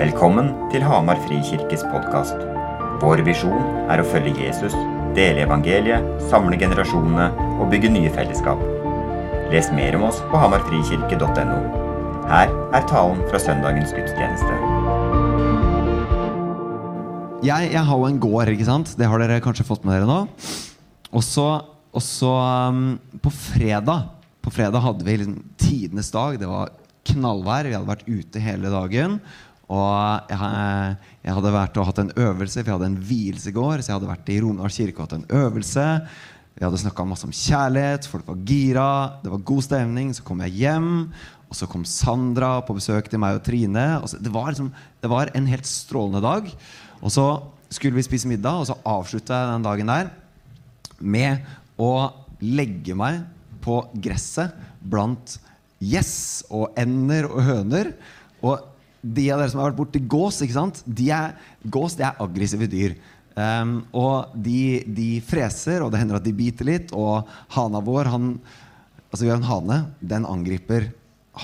Velkommen til Hamar Frikirkes podkast. Vår visjon er å følge Jesus, dele evangeliet, samle generasjonene og bygge nye fellesskap. Les mer om oss på hamarfrikirke.no. Her er talen fra søndagens gudstjeneste. Jeg, jeg har jo en gård, ikke sant? Det har dere kanskje fått med dere nå. Og så, um, på fredag På fredag hadde vi liksom tidenes dag. Det var knallvær. Vi hadde vært ute hele dagen. Og jeg, jeg hadde vært og hatt en øvelse, for jeg hadde en vielse i går. Så jeg hadde vært i Romedal kirke og hatt en øvelse. Vi hadde snakka masse om kjærlighet, folk var gira, det var god stemning. Så kom jeg hjem, og så kom Sandra på besøk til meg og Trine. Og så, det, var liksom, det var en helt strålende dag. Og så skulle vi spise middag, og så avslutta jeg den dagen der med å legge meg på gresset blant gjess og ender og høner. Og de av dere som har vært borti gås, ikke sant? De er, gås det er aggressive dyr. Um, og de, de, freser, og det hender at de biter litt. Og hana vår, han, altså vi har en hane, den angriper.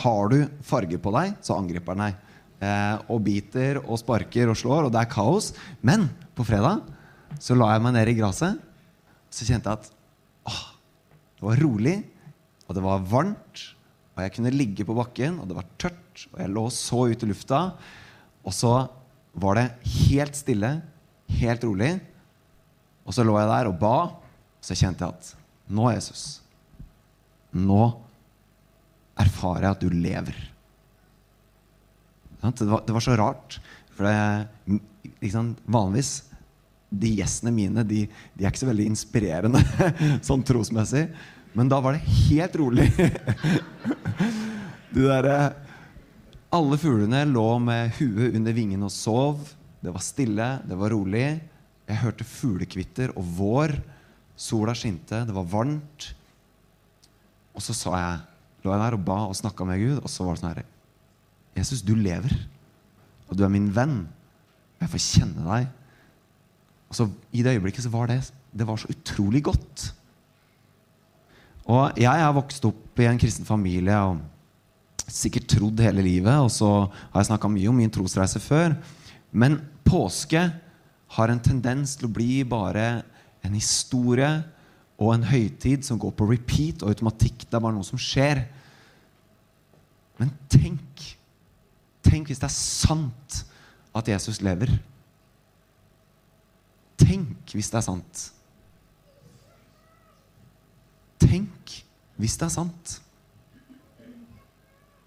Har du farge på deg, så angriper den deg. Uh, og biter og sparker og slår, og det er kaos. Men på fredag så la jeg meg ned i gresset. Så kjente jeg at åh, det var rolig, og det var varmt. Og jeg kunne ligge på bakken, og det var tørt, og jeg lå så ut i lufta. Og så var det helt stille, helt rolig. Og så lå jeg der og ba, så kjente jeg at nå, Jesus, nå erfarer jeg at du lever. Det var, det var så rart. For det, liksom, vanligvis de gjestene mine de, de, er ikke så veldig inspirerende sånn trosmessig. Men da var det helt rolig. de derre Alle fuglene lå med huet under vingen og sov. Det var stille, det var rolig. Jeg hørte fuglekvitter og vår. Sola skinte, det var varmt. Og så sa jeg, lå jeg der og ba og snakka med Gud, og så var det sånn her Jesus, du lever. Og du er min venn. Jeg får kjenne deg. Og så I det øyeblikket så var det, det var så utrolig godt. Og jeg har vokst opp i en kristen familie og sikkert trodd hele livet. Og så har jeg snakka mye om min trosreise før. Men påske har en tendens til å bli bare en historie og en høytid som går på repeat og automatikk. Det er bare noe som skjer. Men tenk Tenk hvis det er sant at Jesus lever. Tenk hvis det er sant. Tenk hvis det er sant.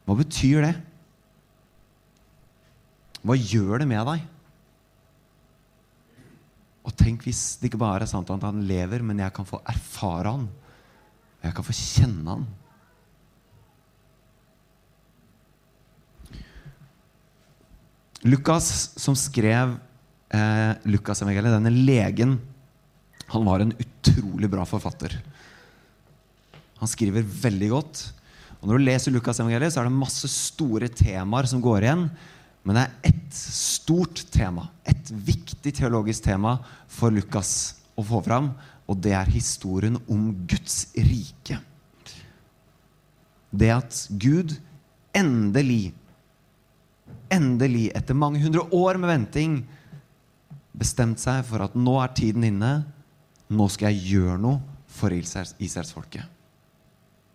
Hva betyr det? Hva gjør det med deg? Og tenk hvis det ikke bare er sant at han lever, men jeg kan få erfare han. Jeg kan få kjenne han. Lukas, som skrev eh, Lukasevangeliet, denne legen, han var en utrolig bra forfatter. Han skriver veldig godt. Og Når du leser Lukasevangeliet, så er det masse store temaer som går igjen. Men det er ett stort tema, et viktig teologisk tema for Lukas å få fram. Og det er historien om Guds rike. Det at Gud endelig, endelig, etter mange hundre år med venting, bestemte seg for at nå er tiden inne. Nå skal jeg gjøre noe for Israelsfolket.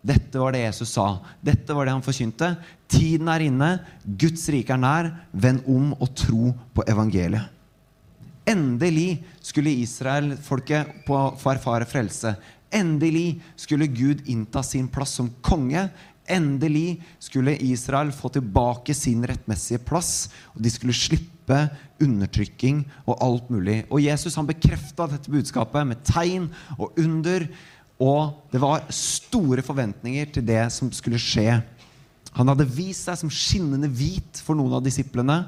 Dette var det Jesus sa. Dette var det han forkynte. Tiden er inne. Guds rike er nær. Vend om og tro på evangeliet. Endelig skulle Israel-folket få erfare frelse. Endelig skulle Gud innta sin plass som konge. Endelig skulle Israel få tilbake sin rettmessige plass, og de skulle slippe undertrykking og alt mulig. Og Jesus han bekrefta dette budskapet med tegn og under. Og det var store forventninger til det som skulle skje. Han hadde vist seg som skinnende hvit for noen av disiplene.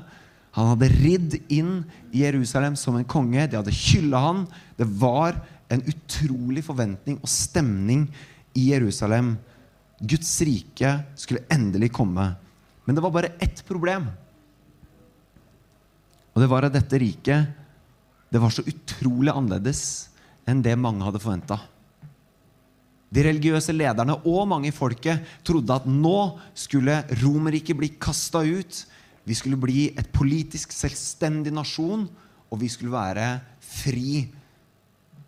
Han hadde ridd inn i Jerusalem som en konge. De hadde hylla han. Det var en utrolig forventning og stemning i Jerusalem. Guds rike skulle endelig komme. Men det var bare ett problem. Og det var at dette riket det var så utrolig annerledes enn det mange hadde forventa. De religiøse lederne og mange i folket trodde at nå skulle Romerriket bli kasta ut. Vi skulle bli et politisk selvstendig nasjon, og vi skulle være fri.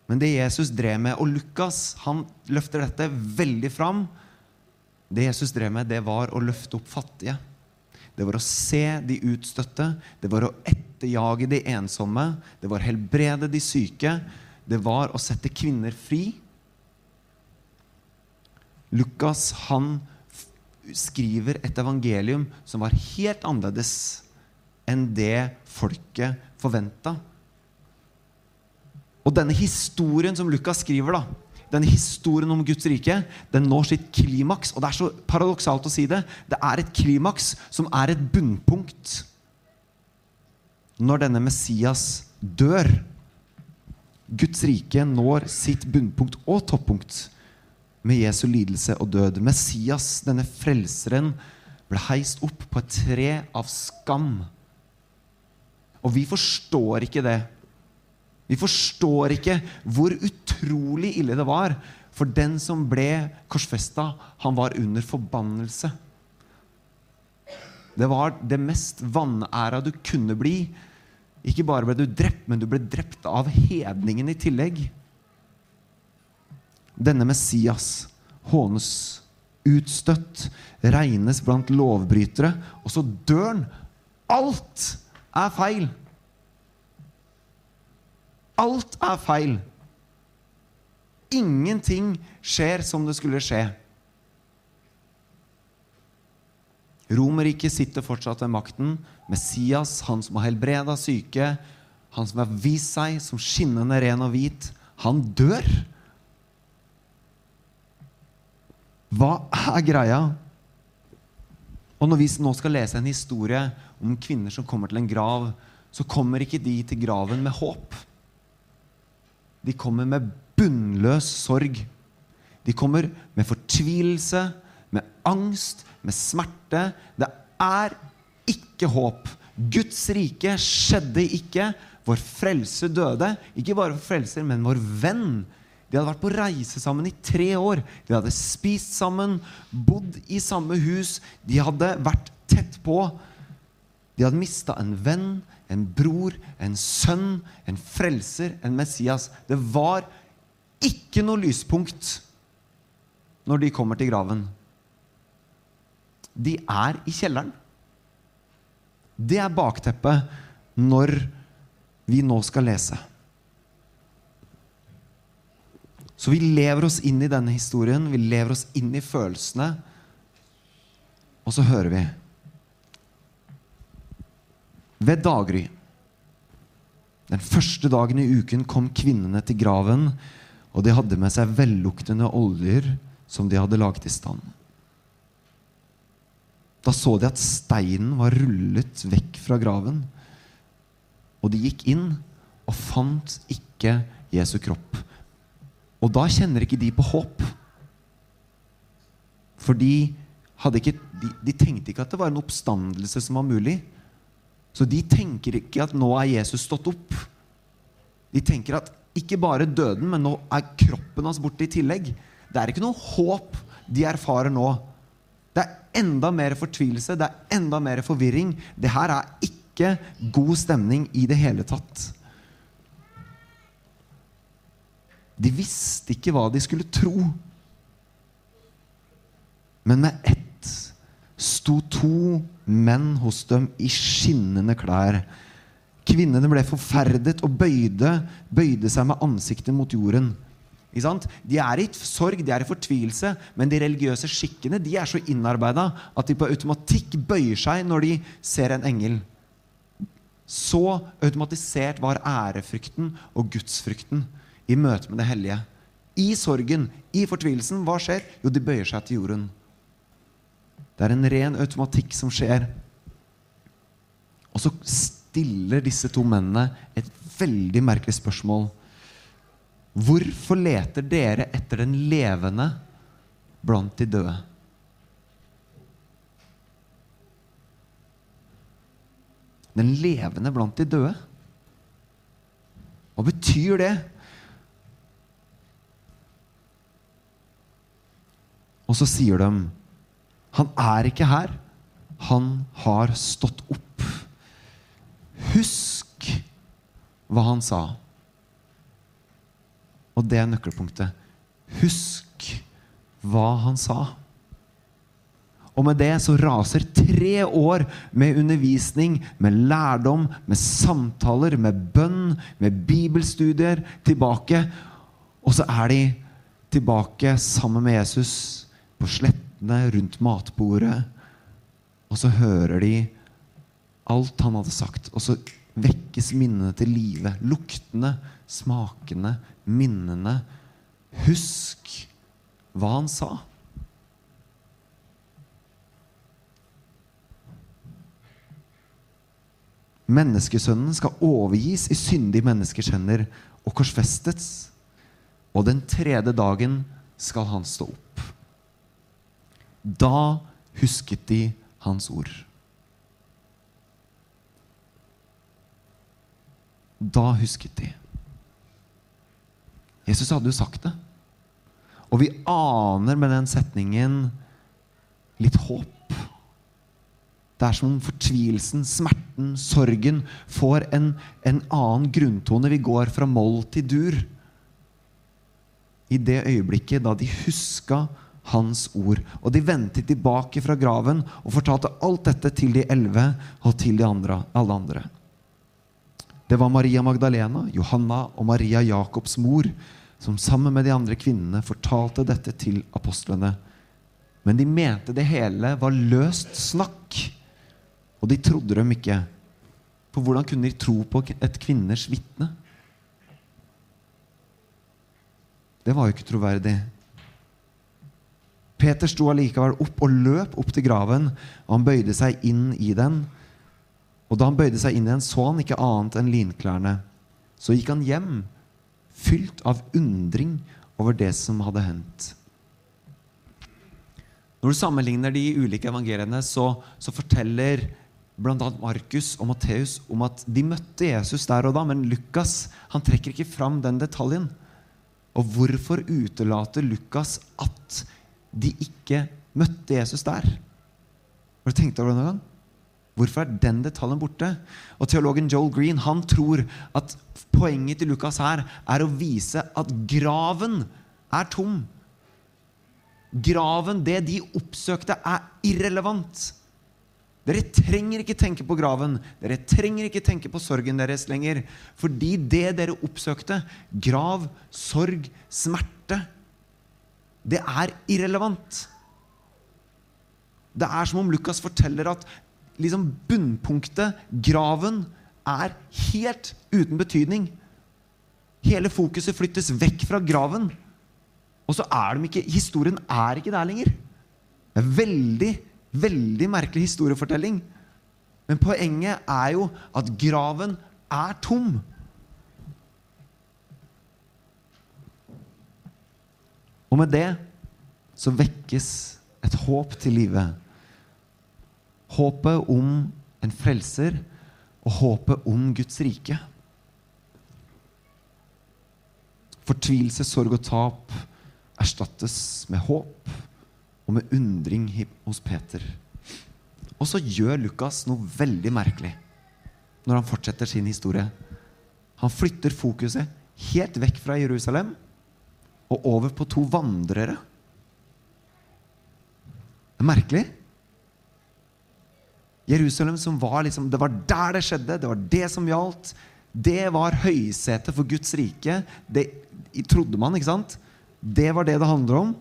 Men det Jesus drev med, og Lukas han løfter dette veldig fram Det Jesus drev med, det var å løfte opp fattige. Det var å se de utstøtte. Det var å etterjage de ensomme. Det var å helbrede de syke. Det var å sette kvinner fri. Lukas han skriver et evangelium som var helt annerledes enn det folket forventa. Og denne historien som Lukas skriver, da, denne historien om Guds rike den når sitt klimaks. Og det er så paradoksalt å si det. Det er et klimaks som er et bunnpunkt når denne Messias dør. Guds rike når sitt bunnpunkt og toppunkt med Jesu lidelse og død. Messias, denne frelseren, ble heist opp på et tre av skam. Og vi forstår ikke det. Vi forstår ikke hvor utrolig ille det var. For den som ble korsfesta, han var under forbannelse. Det var det mest vanæra du kunne bli. Ikke bare ble du drept, men du ble drept av hedningen i tillegg. Denne Messias hånes, utstøtt, regnes blant lovbrytere, og så dør han. Alt er feil! Alt er feil. Ingenting skjer som det skulle skje. Romerriket sitter fortsatt ved makten. Messias, han som har helbreda syke, han som har vist seg som skinnende ren og hvit, han dør. Hva er greia? Og når vi nå skal lese en historie om kvinner som kommer til en grav, så kommer ikke de til graven med håp. De kommer med bunnløs sorg. De kommer med fortvilelse, med angst, med smerte. Det er ikke håp. Guds rike skjedde ikke. Vår frelse døde. Ikke bare vår frelser, men vår venn. De hadde vært på reise sammen i tre år. De hadde spist sammen, bodd i samme hus. De hadde vært tett på. De hadde mista en venn, en bror, en sønn, en frelser, en Messias. Det var ikke noe lyspunkt når de kommer til graven. De er i kjelleren. Det er bakteppet når vi nå skal lese. Så vi lever oss inn i denne historien, vi lever oss inn i følelsene, og så hører vi ved daggry. Den første dagen i uken kom kvinnene til graven, og de hadde med seg velluktende oljer som de hadde laget i stand. Da så de at steinen var rullet vekk fra graven, og de gikk inn og fant ikke Jesu kropp. Og da kjenner ikke de på håp. For de, ikke, de, de tenkte ikke at det var en oppstandelse som var mulig. Så de tenker ikke at nå er Jesus stått opp. De tenker at ikke bare døden, men nå er kroppen hans borte i tillegg. Det er ikke noe håp de erfarer nå. Det er enda mer fortvilelse, det er enda mer forvirring. Det her er ikke god stemning i det hele tatt. De visste ikke hva de skulle tro. Men med ett sto to menn hos dem i skinnende klær. Kvinnene ble forferdet og bøyde, bøyde seg med ansiktet mot jorden. De er i sorg, de er i fortvilelse, men de religiøse skikkene de er så innarbeida at de på automatikk bøyer seg når de ser en engel. Så automatisert var ærefrykten og gudsfrykten i møte med det hellige. I sorgen, i fortvilelsen, hva skjer? Jo, de bøyer seg til jorden. Det er en ren automatikk som skjer. Og så stiller disse to mennene et veldig merkelig spørsmål. Hvorfor leter dere etter den levende blant de døde? Den levende blant de døde? Hva betyr det? Og så sier de han er ikke her. Han har stått opp. Husk hva han sa. Og det er nøkkelpunktet. Husk hva han sa. Og med det så raser tre år med undervisning, med lærdom, med samtaler, med bønn, med bibelstudier tilbake. Og så er de tilbake sammen med Jesus på slettene rundt matbordet. Og så hører de alt han hadde sagt. Og så vekkes minnene til live. Luktene, smakene, minnene. Husk hva han sa. Menneskesønnen skal overgis i syndige menneskers hender og korsfestes. Og den tredje dagen skal han stå opp. Da husket de hans ord. Da husket de. Jesus hadde jo sagt det. Og vi aner med den setningen litt håp. Det er som om fortvilelsen, smerten, sorgen får en, en annen grunntone. Vi går fra moll til dur. I det øyeblikket da de huska hans ord. Og de vendte tilbake fra graven og fortalte alt dette til de elleve og til de andre, alle andre. Det var Maria Magdalena, Johanna og Maria Jakobs mor som sammen med de andre kvinnene fortalte dette til apostlene. Men de mente det hele var løst snakk, og de trodde dem ikke. For hvordan kunne de tro på et kvinners vitne? Det var jo ikke troverdig. Peter sto allikevel opp og løp opp til graven, og han bøyde seg inn i den. Og da han bøyde seg inn i den, så han ikke annet enn linklærne. Så gikk han hjem fylt av undring over det som hadde hendt. Når du sammenligner de ulike evangeliene, så, så forteller bl.a. Markus og Matteus om at de møtte Jesus der og da, men Lukas han trekker ikke fram den detaljen. Og hvorfor utelater Lukas at de ikke møtte Jesus der? Har du tenkt over det noen gang? Hvorfor er den detaljen borte? Og Teologen Joel Green han tror at poenget til Lukas her er å vise at graven er tom. Graven, det de oppsøkte, er irrelevant. Dere trenger ikke tenke på graven. Dere trenger ikke tenke på sorgen deres lenger. Fordi det dere oppsøkte, grav, sorg, smerte, det er irrelevant. Det er som om Lukas forteller at liksom bunnpunktet, graven, er helt uten betydning. Hele fokuset flyttes vekk fra graven. Og så er de ikke Historien er ikke der lenger. Det er veldig, veldig merkelig historiefortelling. Men poenget er jo at graven er tom. Og med det så vekkes et håp til live. Håpet om en frelser og håpet om Guds rike. Fortvilelse, sorg og tap erstattes med håp og med undring hos Peter. Og så gjør Lukas noe veldig merkelig når han fortsetter sin historie. Han flytter fokuset helt vekk fra Jerusalem og over på to vandrere. Det er merkelig. Jerusalem som var liksom, Det var der det skjedde, det var det som gjaldt. Det var høysetet for Guds rike. Det trodde man, ikke sant? Det var det det handler om.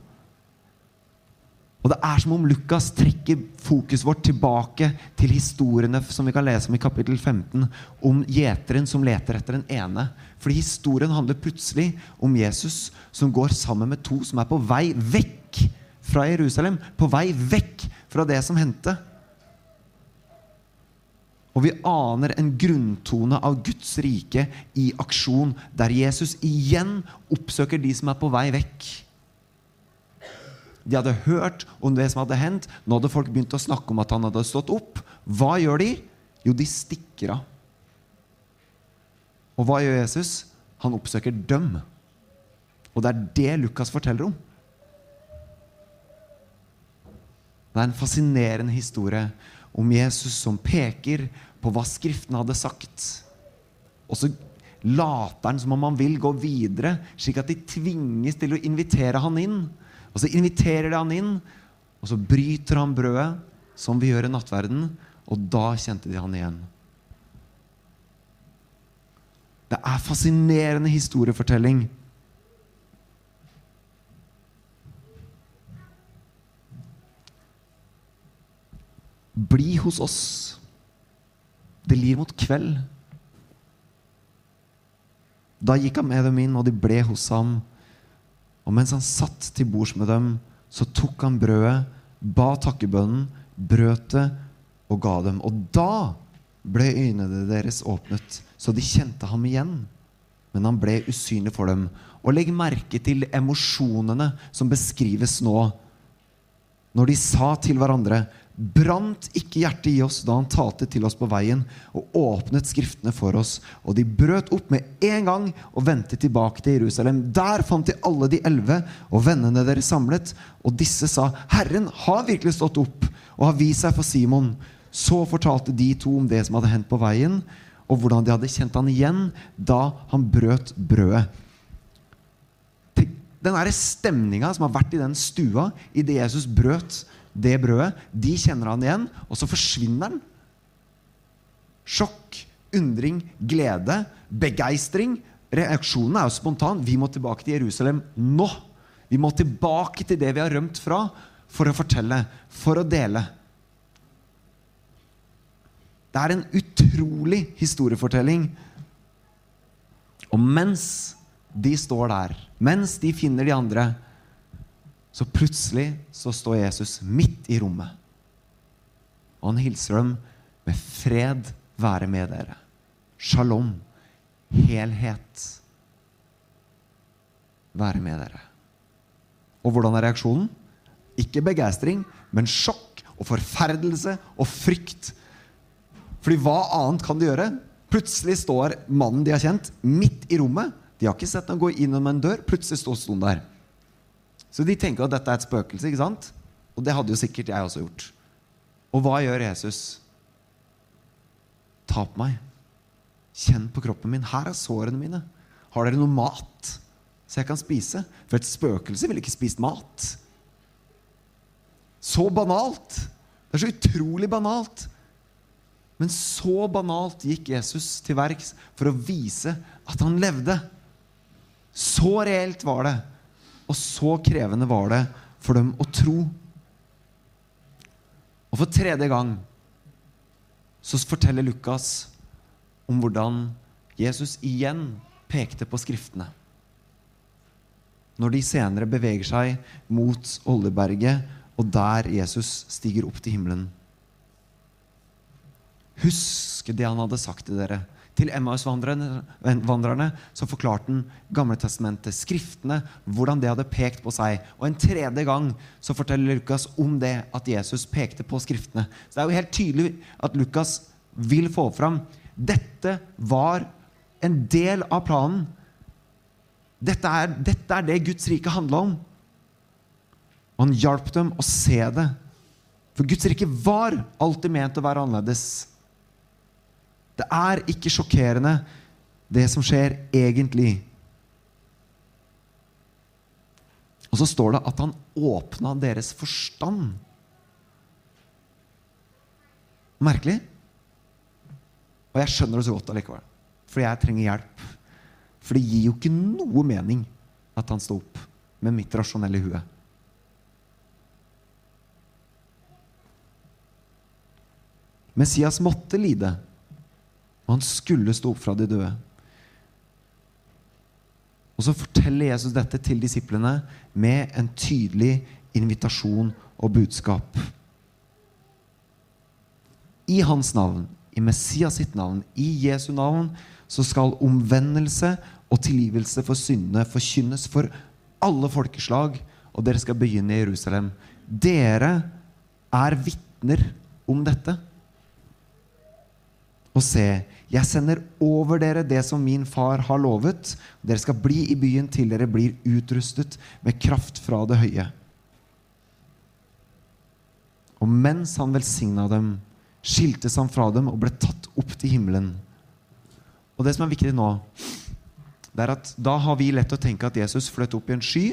Og det er som om Lukas trekker fokuset vårt tilbake til historiene som vi kan lese om i kapittel 15, om gjeteren som leter etter den ene. Fordi historien handler plutselig om Jesus som går sammen med to som er på vei vekk fra Jerusalem. På vei vekk fra det som hendte. Og vi aner en grunntone av Guds rike i aksjon, der Jesus igjen oppsøker de som er på vei vekk. De hadde hørt om det som hadde hendt. Nå hadde folk begynt å snakke om at han hadde stått opp. Hva gjør de? Jo, de stikker av. Og hva gjør Jesus? Han oppsøker dem. Og det er det Lukas forteller om. Det er en fascinerende historie om Jesus som peker på hva Skriftene hadde sagt. Og så later han som om han vil gå videre, slik at de tvinges til å invitere han inn. Og så inviterer de han inn, og så bryter han brødet, som vi gjør i nattverden, og da kjente de han igjen. Det er fascinerende historiefortelling. Bli hos oss. Det lir mot kveld. Da gikk han med dem inn, og de ble hos ham. Og mens han satt til bords med dem, så tok han brødet, ba takkebønnen, brøt det og ga dem. Og da ble øynene deres åpnet, så de kjente ham igjen. Men han ble usynlig for dem. Og legg merke til emosjonene som beskrives nå. Når de sa til hverandre Brant ikke hjertet i oss da han talte til oss på veien og åpnet Skriftene for oss? Og de brøt opp med en gang og vendte tilbake til Jerusalem. Der fant de alle de elleve og vennene deres samlet. Og disse sa, Herren har virkelig stått opp og har vist seg for Simon. Så fortalte de to om det som hadde hendt på veien, og hvordan de hadde kjent han igjen da han brøt brødet. Den stemninga som har vært i den stua idet Jesus brøt det brødet, de kjenner han igjen, og så forsvinner han. Sjokk, undring, glede, begeistring. Reaksjonen er jo spontan. Vi må tilbake til Jerusalem nå. Vi må tilbake til det vi har rømt fra, for å fortelle, for å dele. Det er en utrolig historiefortelling. Og mens de står der, mens de finner de andre, så plutselig så står Jesus midt i rommet. Og han hilser dem med 'fred være med dere'. Shalom. Helhet. Være med dere. Og hvordan er reaksjonen? Ikke begeistring, men sjokk og forferdelse og frykt. Fordi hva annet kan de gjøre? Plutselig står mannen de har kjent, midt i rommet. De har ikke sett ham gå innom en dør. Plutselig står han der. Så de tenker at dette er et spøkelse. ikke sant? Og det hadde jo sikkert jeg også gjort. Og hva gjør Jesus? Ta på meg. Kjenn på kroppen min. Her er sårene mine. Har dere noe mat så jeg kan spise? For et spøkelse ville ikke spist mat. Så banalt! Det er så utrolig banalt. Men så banalt gikk Jesus til verks for å vise at han levde. Så reelt var det. Og så krevende var det for dem å tro. Og for tredje gang så forteller Lukas om hvordan Jesus igjen pekte på Skriftene. Når de senere beveger seg mot Oljeberget, og der Jesus stiger opp til himmelen. Husk det han hadde sagt til dere til Emmaus-vandrerne så forklarte han Gamletestamentet, Skriftene, hvordan det hadde pekt på seg. Og en tredje gang så forteller Lukas om det at Jesus pekte på Skriftene. Så det er jo helt tydelig at Lukas vil få fram dette var en del av planen. Dette er, dette er det Guds rike handla om. Og han hjalp dem å se det. For Guds rike var alltid ment å være annerledes. Det er ikke sjokkerende, det som skjer egentlig. Og så står det at han åpna deres forstand. Merkelig. Og jeg skjønner det så godt allikevel. For jeg trenger hjelp. For det gir jo ikke noe mening at han sto opp med mitt rasjonelle hue. Messias måtte lide og han skulle stå opp fra de døde. Og så forteller Jesus dette til disiplene med en tydelig invitasjon og budskap. I hans navn, i Messias sitt navn, i Jesu navn, så skal omvendelse og tilgivelse for syndene forkynnes for alle folkeslag, og dere skal begynne i Jerusalem. Dere er vitner om dette. Og se, jeg sender over dere det som min far har lovet. Dere skal bli i byen til dere blir utrustet med kraft fra det høye. Og mens han velsigna dem, skiltes han fra dem og ble tatt opp til himmelen. Og det som er viktig nå, det er at da har vi lett å tenke at Jesus fløt opp i en sky.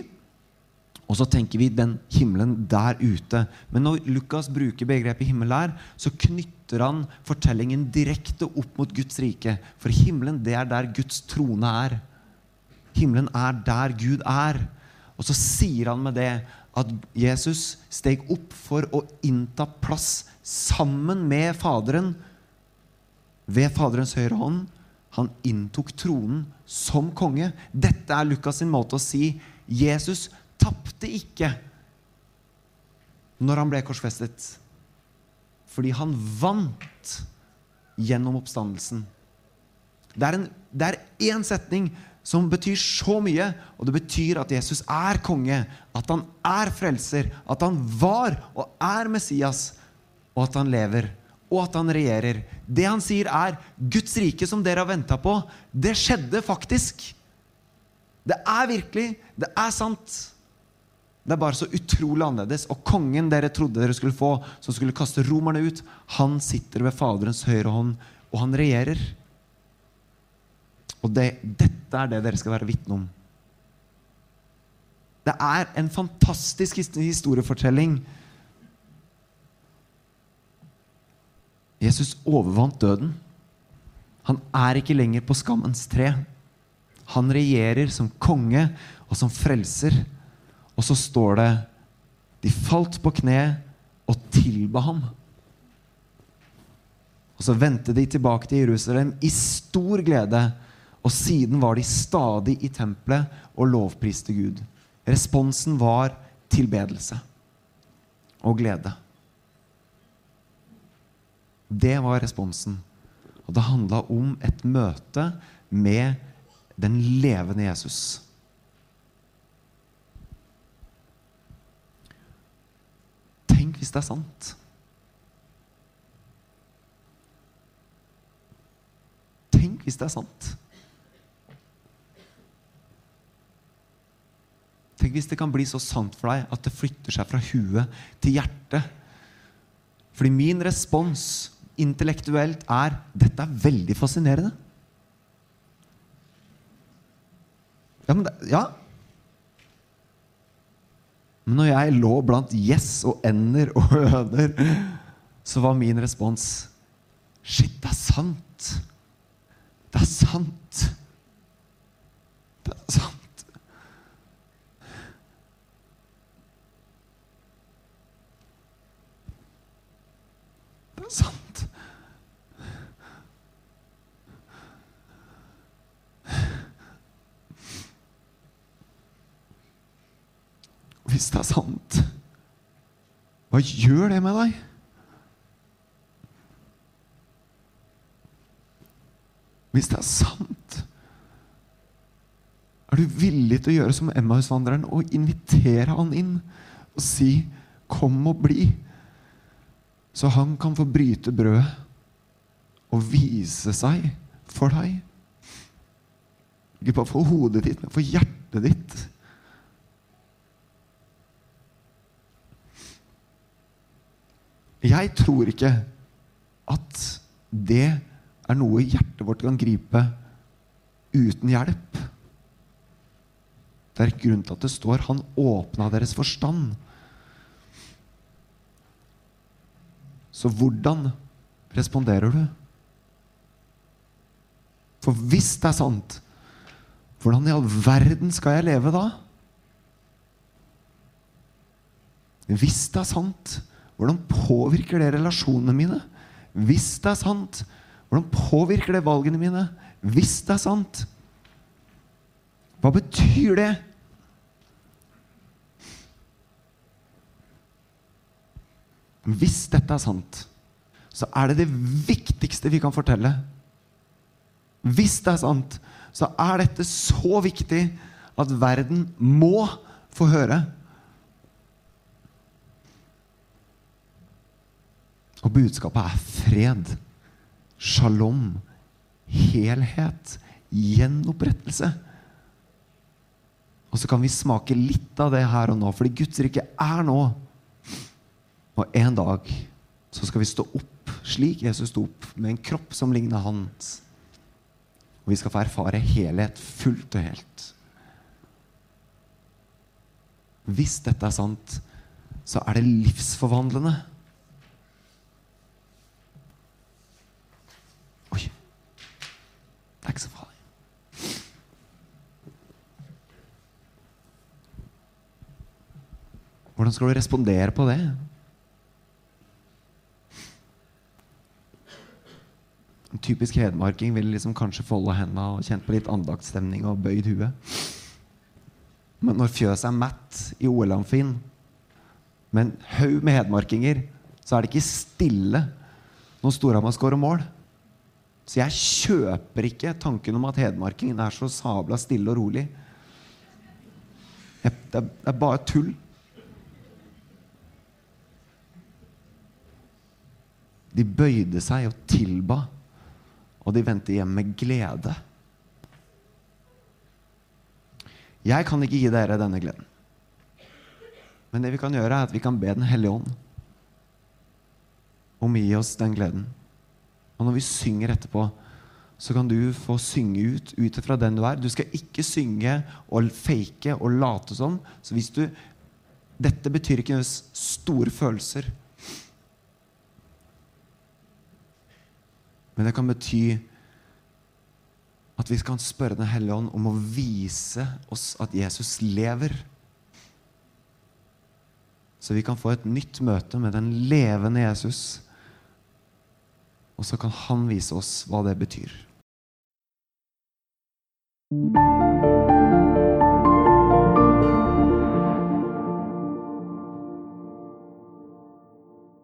Og så tenker vi den himmelen der ute. Men når Lukas bruker begrepet himmel her, så knytter han fortellingen direkte opp mot Guds rike. For himmelen, det er der Guds trone er. Himmelen er der Gud er. Og så sier han med det at Jesus steg opp for å innta plass sammen med Faderen ved Faderens høyre hånd. Han inntok tronen som konge. Dette er Lukas sin måte å si Jesus tapte ikke når han ble korsfestet. Fordi han vant gjennom oppstandelsen. Det er, en, én setning som betyr så mye, og det betyr at Jesus er konge, at han er frelser, at han var og er Messias, og at han lever, og at han regjerer. Det han sier, er Guds rike som dere har venta på, det skjedde faktisk. Det er virkelig. Det er sant. Det er bare så utrolig annerledes. Og kongen dere trodde dere skulle få, som skulle kaste romerne ut, han sitter ved Faderens høyre hånd, og han regjerer. Og det, dette er det dere skal være vitne om. Det er en fantastisk historiefortelling. Jesus overvant døden. Han er ikke lenger på skammens tre. Han regjerer som konge og som frelser. Og så står det de falt på kne og tilba ham. Og så vendte de tilbake til Jerusalem i stor glede. Og siden var de stadig i tempelet og lovpriste Gud. Responsen var tilbedelse og glede. Det var responsen. Og det handla om et møte med den levende Jesus. Tenk hvis det er sant. Tenk hvis det er sant. Tenk hvis det kan bli så sant for deg at det flytter seg fra huet til hjertet. Fordi min respons intellektuelt er dette er veldig fascinerende. Ja, men det, ja. Men når jeg lå blant gjess og ender og høner, så var min respons Shit, det er sant! Det er sant! Det er sant. Det er sant. Hvis det er sant, hva gjør det med deg? Hvis det er sant, er du villig til å gjøre som Emmausvandreren og invitere han inn og si 'kom og bli', så han kan få bryte brødet og vise seg for deg? Ikke bare for hodet ditt, men for hjertet ditt. Jeg tror ikke at det er noe hjertet vårt kan gripe uten hjelp. Det er grunnen til at det står 'Han åpna deres forstand'. Så hvordan responderer du? For hvis det er sant, hvordan i all verden skal jeg leve da? Hvis det er sant, hvordan påvirker det relasjonene mine? Hvis det er sant, hvordan påvirker det valgene mine? Hvis det er sant, hva betyr det? Hvis dette er sant, så er det det viktigste vi kan fortelle. Hvis det er sant, så er dette så viktig at verden må få høre. Og budskapet er fred, shalom, helhet, gjenopprettelse. Og så kan vi smake litt av det her og nå, fordi Guds rike er nå. Og en dag så skal vi stå opp slik Jesus sto opp, med en kropp som ligner hans. Og vi skal få erfare helhet fullt og helt. Hvis dette er sant, så er det livsforvandlende. Oi. Det er ikke så farlig. Hvordan skal du respondere på det? En typisk hedmarking ville liksom kanskje folde hendene og kjent på litt andaktstemning og bøyd huet. Men når fjøset er matt i OL-amfien med en haug med hedmarkinger, så er det ikke stille når Storhamar skårer mål. Så jeg kjøper ikke tanken om at hedmarkingen er så sabla stille og rolig. Det, er, det er bare tull. De bøyde seg og tilba, og de vendte hjem med glede. Jeg kan ikke gi dere denne gleden. Men det vi kan gjøre, er at vi kan be Den hellige ånd om å gi oss den gleden. Og når vi synger etterpå, så kan du få synge ut ut ifra den du er. Du skal ikke synge og fake og late som. Så hvis du Dette betyr ikke store følelser. Men det kan bety at vi kan spørre Den hellige ånd om å vise oss at Jesus lever. Så vi kan få et nytt møte med den levende Jesus. Og så kan han vise oss hva det betyr.